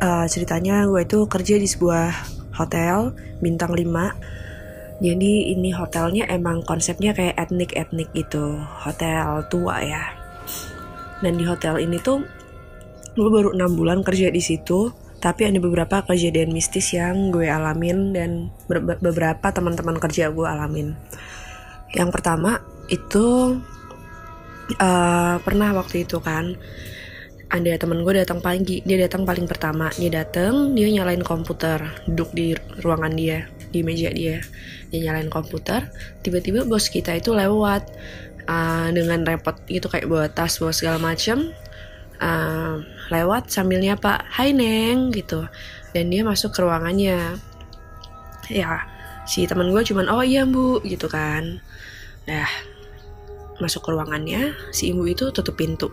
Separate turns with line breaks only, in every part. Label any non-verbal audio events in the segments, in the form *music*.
uh, ceritanya gue itu kerja di sebuah hotel bintang 5 jadi ini hotelnya emang konsepnya kayak etnik-etnik gitu hotel tua ya. Dan di hotel ini tuh gue baru enam bulan kerja di situ tapi ada beberapa kejadian mistis yang gue alamin dan beberapa teman-teman kerja gue alamin. Yang pertama itu uh, pernah waktu itu kan ada temen gue datang pagi dia datang paling pertama. Dia datang dia nyalain komputer duduk di ruangan dia di meja dia. Dia nyalain komputer tiba-tiba bos kita itu lewat. Uh, dengan repot gitu kayak bawa tas bawa segala macem uh, lewat sambil nyapa Hai Neng gitu. Dan dia masuk ke ruangannya. Ya si teman gue cuman oh iya bu gitu kan. Nah masuk ke ruangannya si ibu itu tutup pintu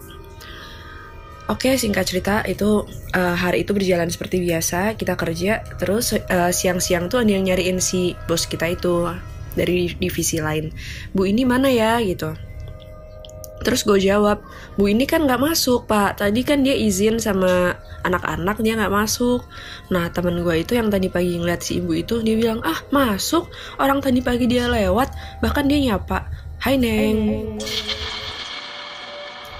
Oke, singkat cerita itu uh, hari itu berjalan seperti biasa. Kita kerja, terus uh, siang-siang tuh ada yang nyariin si bos kita itu dari divisi lain. Bu ini mana ya gitu. Terus gue jawab, Bu ini kan nggak masuk pak. Tadi kan dia izin sama anak-anak dia nggak masuk. Nah teman gue itu yang tadi pagi ngeliat si ibu itu dia bilang ah masuk. Orang tadi pagi dia lewat, bahkan dia nyapa. Hai neng.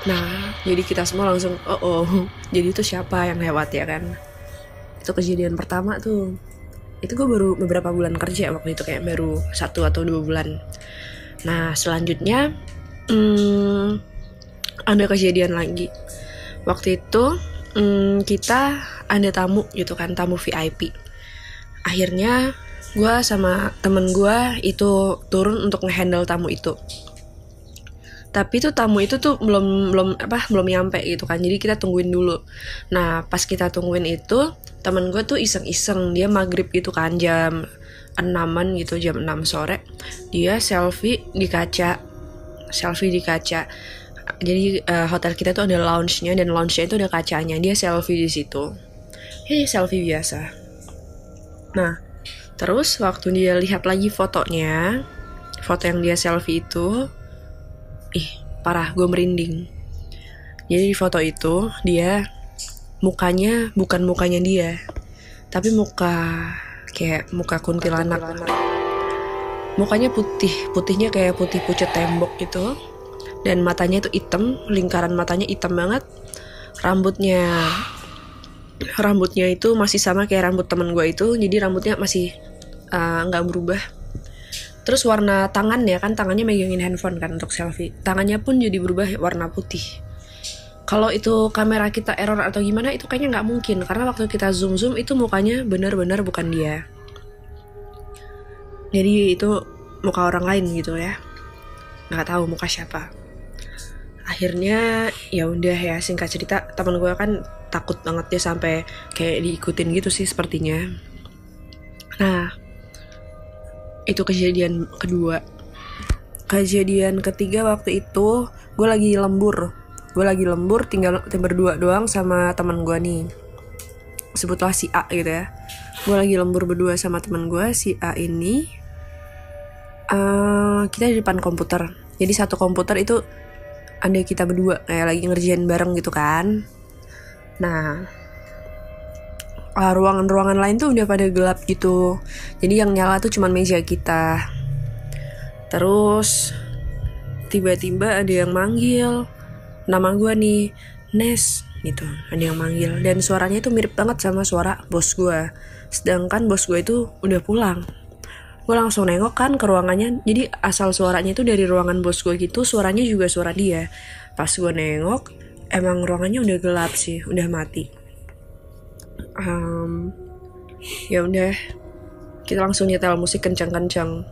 Nah, jadi kita semua langsung, oh oh, *laughs* jadi itu siapa yang lewat ya kan? Itu kejadian pertama tuh. Itu gue baru beberapa bulan kerja waktu itu kayak baru satu atau dua bulan. Nah, selanjutnya hmm, ada kejadian lagi. Waktu itu hmm, kita ada tamu gitu kan, tamu VIP. Akhirnya gue sama temen gue itu turun untuk ngehandle tamu itu tapi tuh tamu itu tuh belum belum apa belum nyampe gitu kan. Jadi kita tungguin dulu. Nah pas kita tungguin itu temen gue tuh iseng-iseng. Dia maghrib gitu kan jam enaman gitu jam 6 sore. Dia selfie di kaca. Selfie di kaca. Jadi uh, hotel kita tuh ada lounge-nya dan lounge-nya itu ada kacanya. Dia selfie di situ. Ya selfie biasa. Nah terus waktu dia lihat lagi fotonya foto yang dia selfie itu ih parah gue merinding. Jadi di foto itu dia mukanya bukan mukanya dia tapi muka kayak muka kuntilanak. Mukanya putih putihnya kayak putih pucat tembok gitu. Dan matanya itu hitam lingkaran matanya hitam banget. Rambutnya rambutnya itu masih sama kayak rambut temen gue itu jadi rambutnya masih eh, nggak uh, berubah Terus warna tangan ya kan tangannya megangin handphone kan untuk selfie. Tangannya pun jadi berubah warna putih. Kalau itu kamera kita error atau gimana itu kayaknya nggak mungkin karena waktu kita zoom zoom itu mukanya benar-benar bukan dia. Jadi itu muka orang lain gitu ya. Nggak tahu muka siapa. Akhirnya ya udah ya singkat cerita teman gue kan takut banget dia sampai kayak diikutin gitu sih sepertinya. Nah, itu kejadian kedua. Kejadian ketiga waktu itu gue lagi lembur. Gue lagi lembur tinggal berdua doang sama teman gue nih. Sebutlah si A gitu ya. Gue lagi lembur berdua sama teman gue si A ini uh, kita di depan komputer. Jadi satu komputer itu ada kita berdua kayak lagi ngerjain bareng gitu kan. Nah uh, ruangan-ruangan lain tuh udah pada gelap gitu. Jadi yang nyala tuh cuman meja kita. Terus tiba-tiba ada yang manggil. Nama gue nih Nes gitu. Ada yang manggil. Dan suaranya itu mirip banget sama suara bos gue sedangkan bos gue itu udah pulang. Gue langsung nengok kan ke ruangannya. Jadi asal suaranya itu dari ruangan bos gue gitu suaranya juga suara dia. Pas gue nengok emang ruangannya udah gelap sih udah mati um, ya udah. Kita langsung nyetel musik kencang-kencang.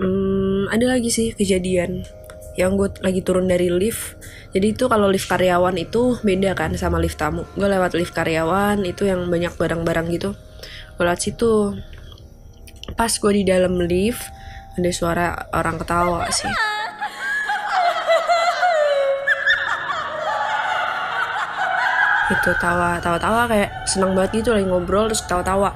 Hmm, ada lagi sih kejadian yang gue lagi turun dari lift. Jadi itu kalau lift karyawan itu beda kan sama lift tamu. Gue lewat lift karyawan itu yang banyak barang-barang gitu. Gue lewat situ. Pas gue di dalam lift ada suara orang ketawa sih itu tawa tawa tawa kayak senang banget gitu lagi ngobrol terus tawa tawa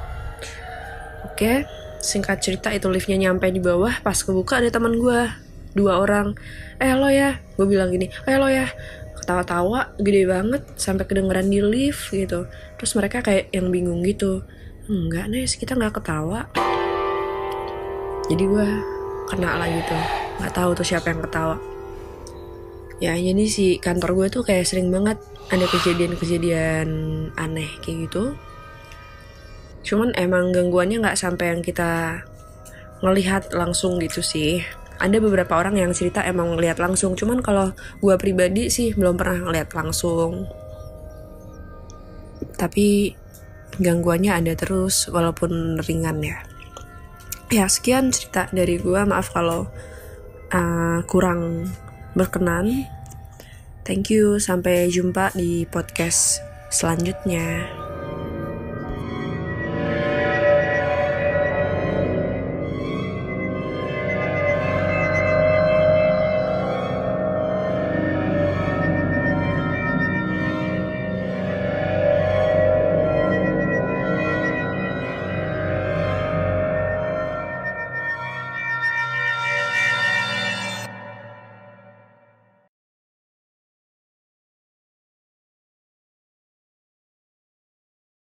oke singkat cerita itu liftnya nyampe di bawah pas kebuka ada teman gue dua orang. Eh lo ya gue bilang gini eh lo ya. Ketawa-tawa gede banget sampai kedengeran di lift gitu. Terus mereka kayak yang bingung gitu. Enggak nih kita nggak ketawa. Jadi gue kena lah gitu. Nggak tahu tuh siapa yang ketawa ya jadi si kantor gue tuh kayak sering banget ada kejadian-kejadian aneh kayak gitu. Cuman emang gangguannya nggak sampai yang kita ngelihat langsung gitu sih. Ada beberapa orang yang cerita emang ngelihat langsung. Cuman kalau gue pribadi sih belum pernah ngelihat langsung. Tapi gangguannya ada terus walaupun ringan ya. Ya sekian cerita dari gue maaf kalau uh, kurang berkenan. Thank you. Sampai jumpa di podcast selanjutnya